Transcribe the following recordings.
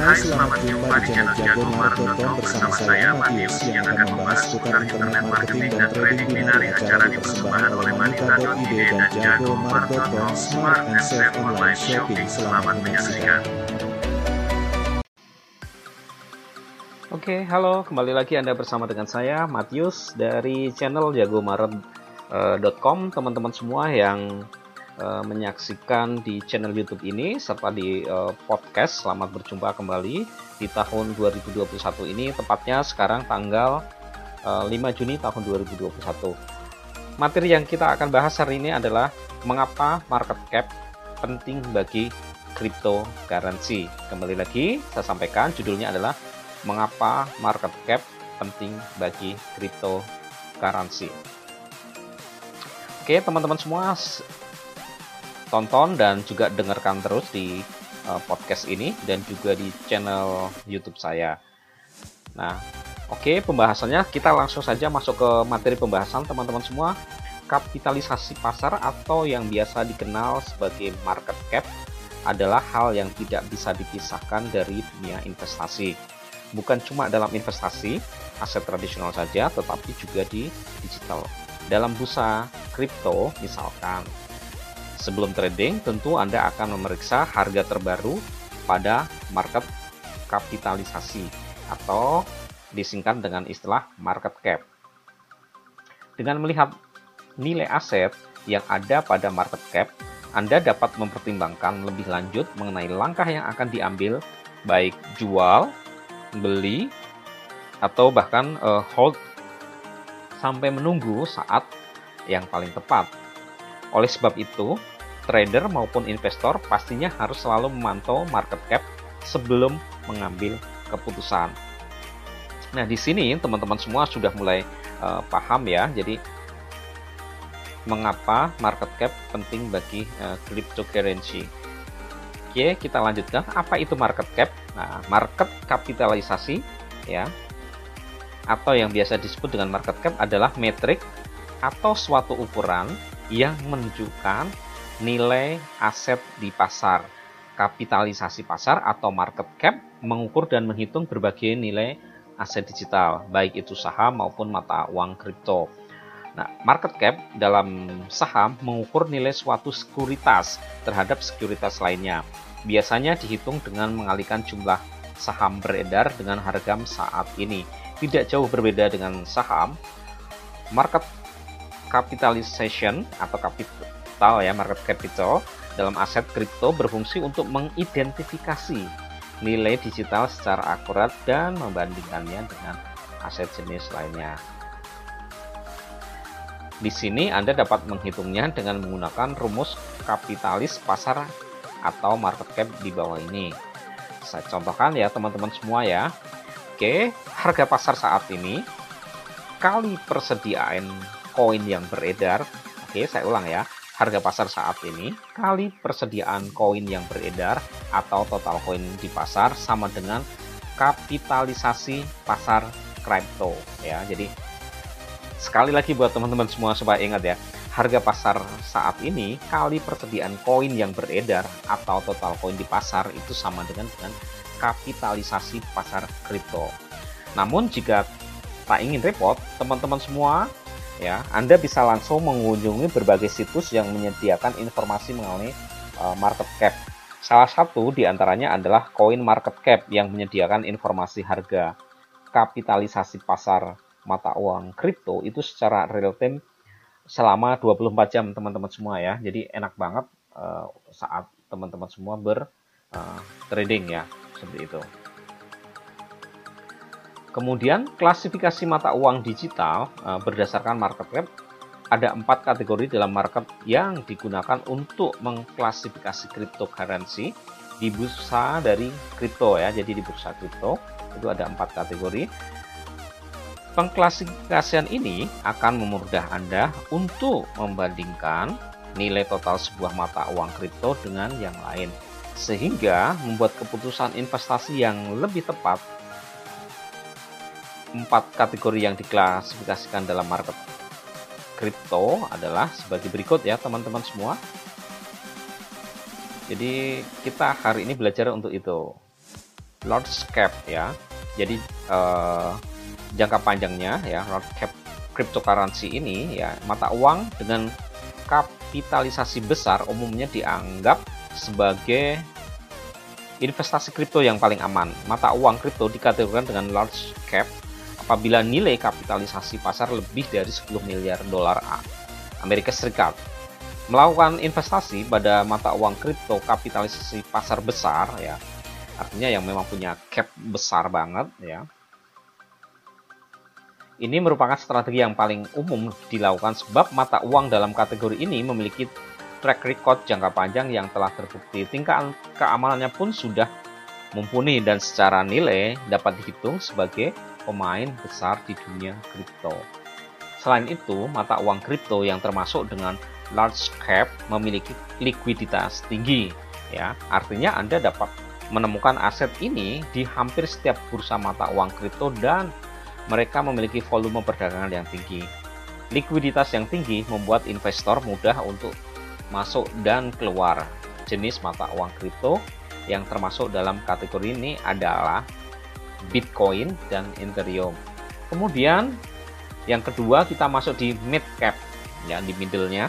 Hai, selamat jumpa di channel jagomarket.com bersama saya Matius yang akan membahas seputar internet marketing dan trading binari acara dipersembahkan oleh Manita.id dan jagomarket.com Smart and Safe Online Shopping. Selamat menyaksikan. Oke, halo, kembali lagi Anda bersama dengan saya Matius dari channel jagomaret.com. Teman-teman semua yang uh, menyaksikan di channel YouTube ini serta di uh, podcast. Selamat berjumpa kembali di tahun 2021 ini, tepatnya sekarang tanggal uh, 5 Juni tahun 2021. Materi yang kita akan bahas hari ini adalah mengapa market cap penting bagi cryptocurrency. Kembali lagi, saya sampaikan judulnya adalah mengapa market cap penting bagi cryptocurrency. Oke, teman-teman semua, tonton dan juga dengarkan terus di uh, podcast ini dan juga di channel YouTube saya. Nah, oke okay, pembahasannya kita langsung saja masuk ke materi pembahasan teman-teman semua. Kapitalisasi pasar atau yang biasa dikenal sebagai market cap adalah hal yang tidak bisa dipisahkan dari dunia investasi. Bukan cuma dalam investasi aset tradisional saja, tetapi juga di digital. Dalam bursa kripto, misalkan Sebelum trading, tentu Anda akan memeriksa harga terbaru pada market kapitalisasi atau disingkat dengan istilah market cap. Dengan melihat nilai aset yang ada pada market cap, Anda dapat mempertimbangkan lebih lanjut mengenai langkah yang akan diambil baik jual, beli, atau bahkan uh, hold sampai menunggu saat yang paling tepat. Oleh sebab itu, trader maupun investor pastinya harus selalu memantau market cap sebelum mengambil keputusan. Nah, di sini teman-teman semua sudah mulai uh, paham ya. Jadi mengapa market cap penting bagi uh, cryptocurrency. Oke, kita lanjutkan. Apa itu market cap? Nah, market kapitalisasi ya atau yang biasa disebut dengan market cap adalah metrik atau suatu ukuran yang menunjukkan nilai aset di pasar. Kapitalisasi pasar atau market cap mengukur dan menghitung berbagai nilai aset digital, baik itu saham maupun mata uang kripto. Nah, market cap dalam saham mengukur nilai suatu sekuritas terhadap sekuritas lainnya. Biasanya dihitung dengan mengalihkan jumlah saham beredar dengan harga saat ini. Tidak jauh berbeda dengan saham, market capitalization atau capital ya market capital dalam aset kripto berfungsi untuk mengidentifikasi nilai digital secara akurat dan membandingkannya dengan aset jenis lainnya. Di sini Anda dapat menghitungnya dengan menggunakan rumus kapitalis pasar atau market cap di bawah ini. Saya contohkan ya teman-teman semua ya. Oke, harga pasar saat ini kali persediaan koin yang beredar. Oke, saya ulang ya. Harga pasar saat ini kali persediaan koin yang beredar atau total koin di pasar sama dengan kapitalisasi pasar kripto ya. Jadi sekali lagi buat teman-teman semua supaya ingat ya, harga pasar saat ini kali persediaan koin yang beredar atau total koin di pasar itu sama dengan dengan kapitalisasi pasar kripto. Namun jika tak ingin repot, teman-teman semua ya Anda bisa langsung mengunjungi berbagai situs yang menyediakan informasi mengenai uh, market cap. Salah satu di antaranya adalah Coin Market Cap yang menyediakan informasi harga kapitalisasi pasar mata uang kripto itu secara real time selama 24 jam teman-teman semua ya. Jadi enak banget uh, saat teman-teman semua ber uh, trading ya seperti itu. Kemudian klasifikasi mata uang digital uh, berdasarkan market cap ada empat kategori dalam market yang digunakan untuk mengklasifikasi cryptocurrency di bursa dari kripto ya. Jadi di bursa kripto itu ada empat kategori. Pengklasifikasian ini akan memudah Anda untuk membandingkan nilai total sebuah mata uang kripto dengan yang lain sehingga membuat keputusan investasi yang lebih tepat empat kategori yang diklasifikasikan dalam market kripto adalah sebagai berikut ya teman-teman semua. Jadi kita hari ini belajar untuk itu. large cap ya. Jadi uh, jangka panjangnya ya large cap cryptocurrency ini ya mata uang dengan kapitalisasi besar umumnya dianggap sebagai investasi kripto yang paling aman. Mata uang kripto dikategorikan dengan large cap apabila nilai kapitalisasi pasar lebih dari 10 miliar dolar Amerika Serikat. Melakukan investasi pada mata uang kripto kapitalisasi pasar besar ya, artinya yang memang punya cap besar banget ya. Ini merupakan strategi yang paling umum dilakukan sebab mata uang dalam kategori ini memiliki track record jangka panjang yang telah terbukti. Tingkat keamanannya pun sudah mumpuni dan secara nilai dapat dihitung sebagai pemain besar di dunia kripto. Selain itu, mata uang kripto yang termasuk dengan large cap memiliki likuiditas tinggi. Ya, artinya Anda dapat menemukan aset ini di hampir setiap bursa mata uang kripto dan mereka memiliki volume perdagangan yang tinggi. Likuiditas yang tinggi membuat investor mudah untuk masuk dan keluar. Jenis mata uang kripto yang termasuk dalam kategori ini adalah Bitcoin dan Ethereum. Kemudian yang kedua kita masuk di mid cap ya di middle-nya.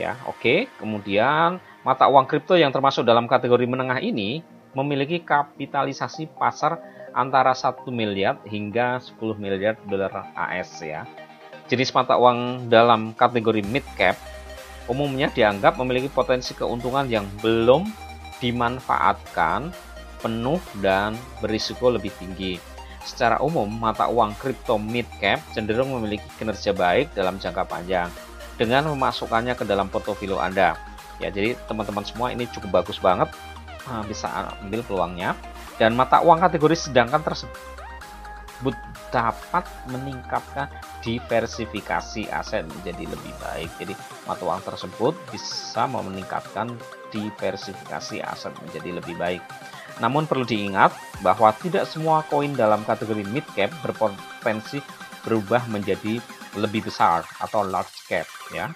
Ya, oke. Okay. Kemudian mata uang kripto yang termasuk dalam kategori menengah ini memiliki kapitalisasi pasar antara 1 miliar hingga 10 miliar dolar AS ya. Jenis mata uang dalam kategori mid cap umumnya dianggap memiliki potensi keuntungan yang belum dimanfaatkan penuh dan berisiko lebih tinggi. Secara umum, mata uang kripto mid cap cenderung memiliki kinerja baik dalam jangka panjang dengan memasukkannya ke dalam portofolio Anda. Ya, jadi teman-teman semua ini cukup bagus banget ah, bisa ambil peluangnya dan mata uang kategori sedangkan tersebut dapat meningkatkan diversifikasi aset menjadi lebih baik. Jadi mata uang tersebut bisa meningkatkan diversifikasi aset menjadi lebih baik. Namun perlu diingat bahwa tidak semua koin dalam kategori mid cap berpotensi berubah menjadi lebih besar atau large cap ya.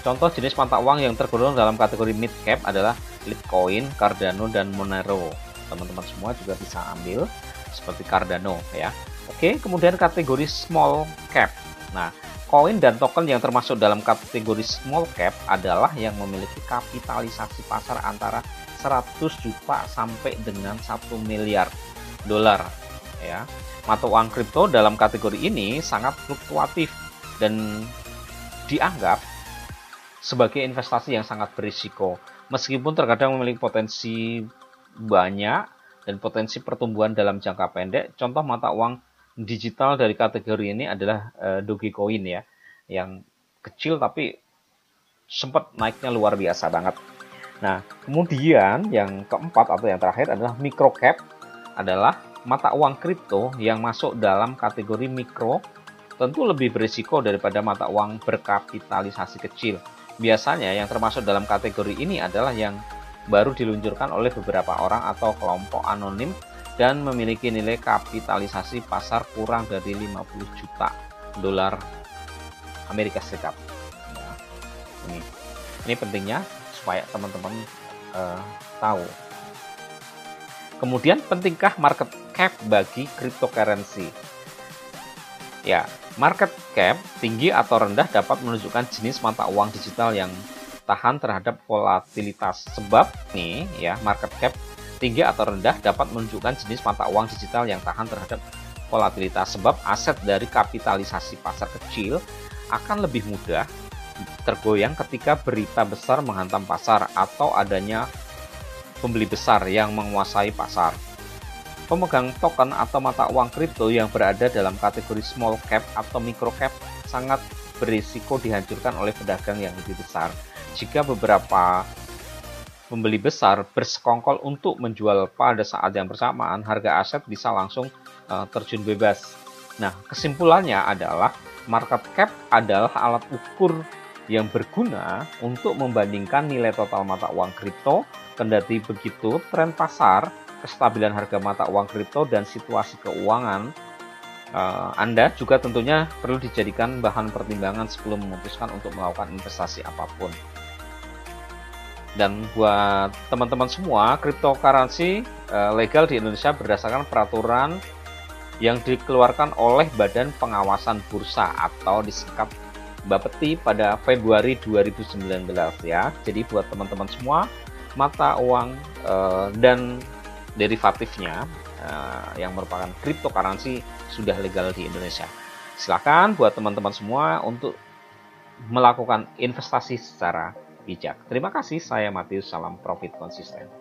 Contoh jenis mata uang yang tergolong dalam kategori mid cap adalah Litecoin, Cardano, dan Monero. Teman-teman semua juga bisa ambil seperti Cardano ya. Oke, kemudian kategori small cap. Nah, koin dan token yang termasuk dalam kategori small cap adalah yang memiliki kapitalisasi pasar antara 100 juta sampai dengan 1 miliar dolar ya. Mata uang kripto dalam kategori ini sangat fluktuatif dan dianggap sebagai investasi yang sangat berisiko. Meskipun terkadang memiliki potensi banyak dan potensi pertumbuhan dalam jangka pendek. Contoh mata uang digital dari kategori ini adalah uh, Dogecoin ya, yang kecil tapi sempat naiknya luar biasa banget. Nah, kemudian yang keempat atau yang terakhir adalah microcap adalah mata uang kripto yang masuk dalam kategori mikro tentu lebih berisiko daripada mata uang berkapitalisasi kecil. Biasanya yang termasuk dalam kategori ini adalah yang baru diluncurkan oleh beberapa orang atau kelompok anonim dan memiliki nilai kapitalisasi pasar kurang dari 50 juta dolar Amerika Serikat. Ya, ini, ini pentingnya supaya teman-teman uh, tahu. Kemudian pentingkah market cap bagi cryptocurrency? Ya, market cap tinggi atau rendah dapat menunjukkan jenis mata uang digital yang tahan terhadap volatilitas. Sebab nih ya market cap tinggi atau rendah dapat menunjukkan jenis mata uang digital yang tahan terhadap volatilitas. Sebab aset dari kapitalisasi pasar kecil akan lebih mudah tergoyang ketika berita besar menghantam pasar atau adanya pembeli besar yang menguasai pasar. Pemegang token atau mata uang kripto yang berada dalam kategori small cap atau micro cap sangat berisiko dihancurkan oleh pedagang yang lebih besar jika beberapa pembeli besar bersekongkol untuk menjual pada saat yang bersamaan, harga aset bisa langsung uh, terjun bebas. Nah, kesimpulannya adalah market cap adalah alat ukur yang berguna untuk membandingkan nilai total mata uang kripto. Kendati begitu, tren pasar, kestabilan harga mata uang kripto, dan situasi keuangan uh, Anda juga tentunya perlu dijadikan bahan pertimbangan sebelum memutuskan untuk melakukan investasi apa pun. Dan buat teman-teman semua, cryptocurrency uh, legal di Indonesia berdasarkan peraturan yang dikeluarkan oleh Badan Pengawasan Bursa atau disingkat Bapeti pada Februari 2019 ya. Jadi buat teman-teman semua, mata uang uh, dan derivatifnya uh, yang merupakan cryptocurrency sudah legal di Indonesia. Silakan buat teman-teman semua untuk melakukan investasi secara bijak. Terima kasih, saya Matius, salam profit konsisten.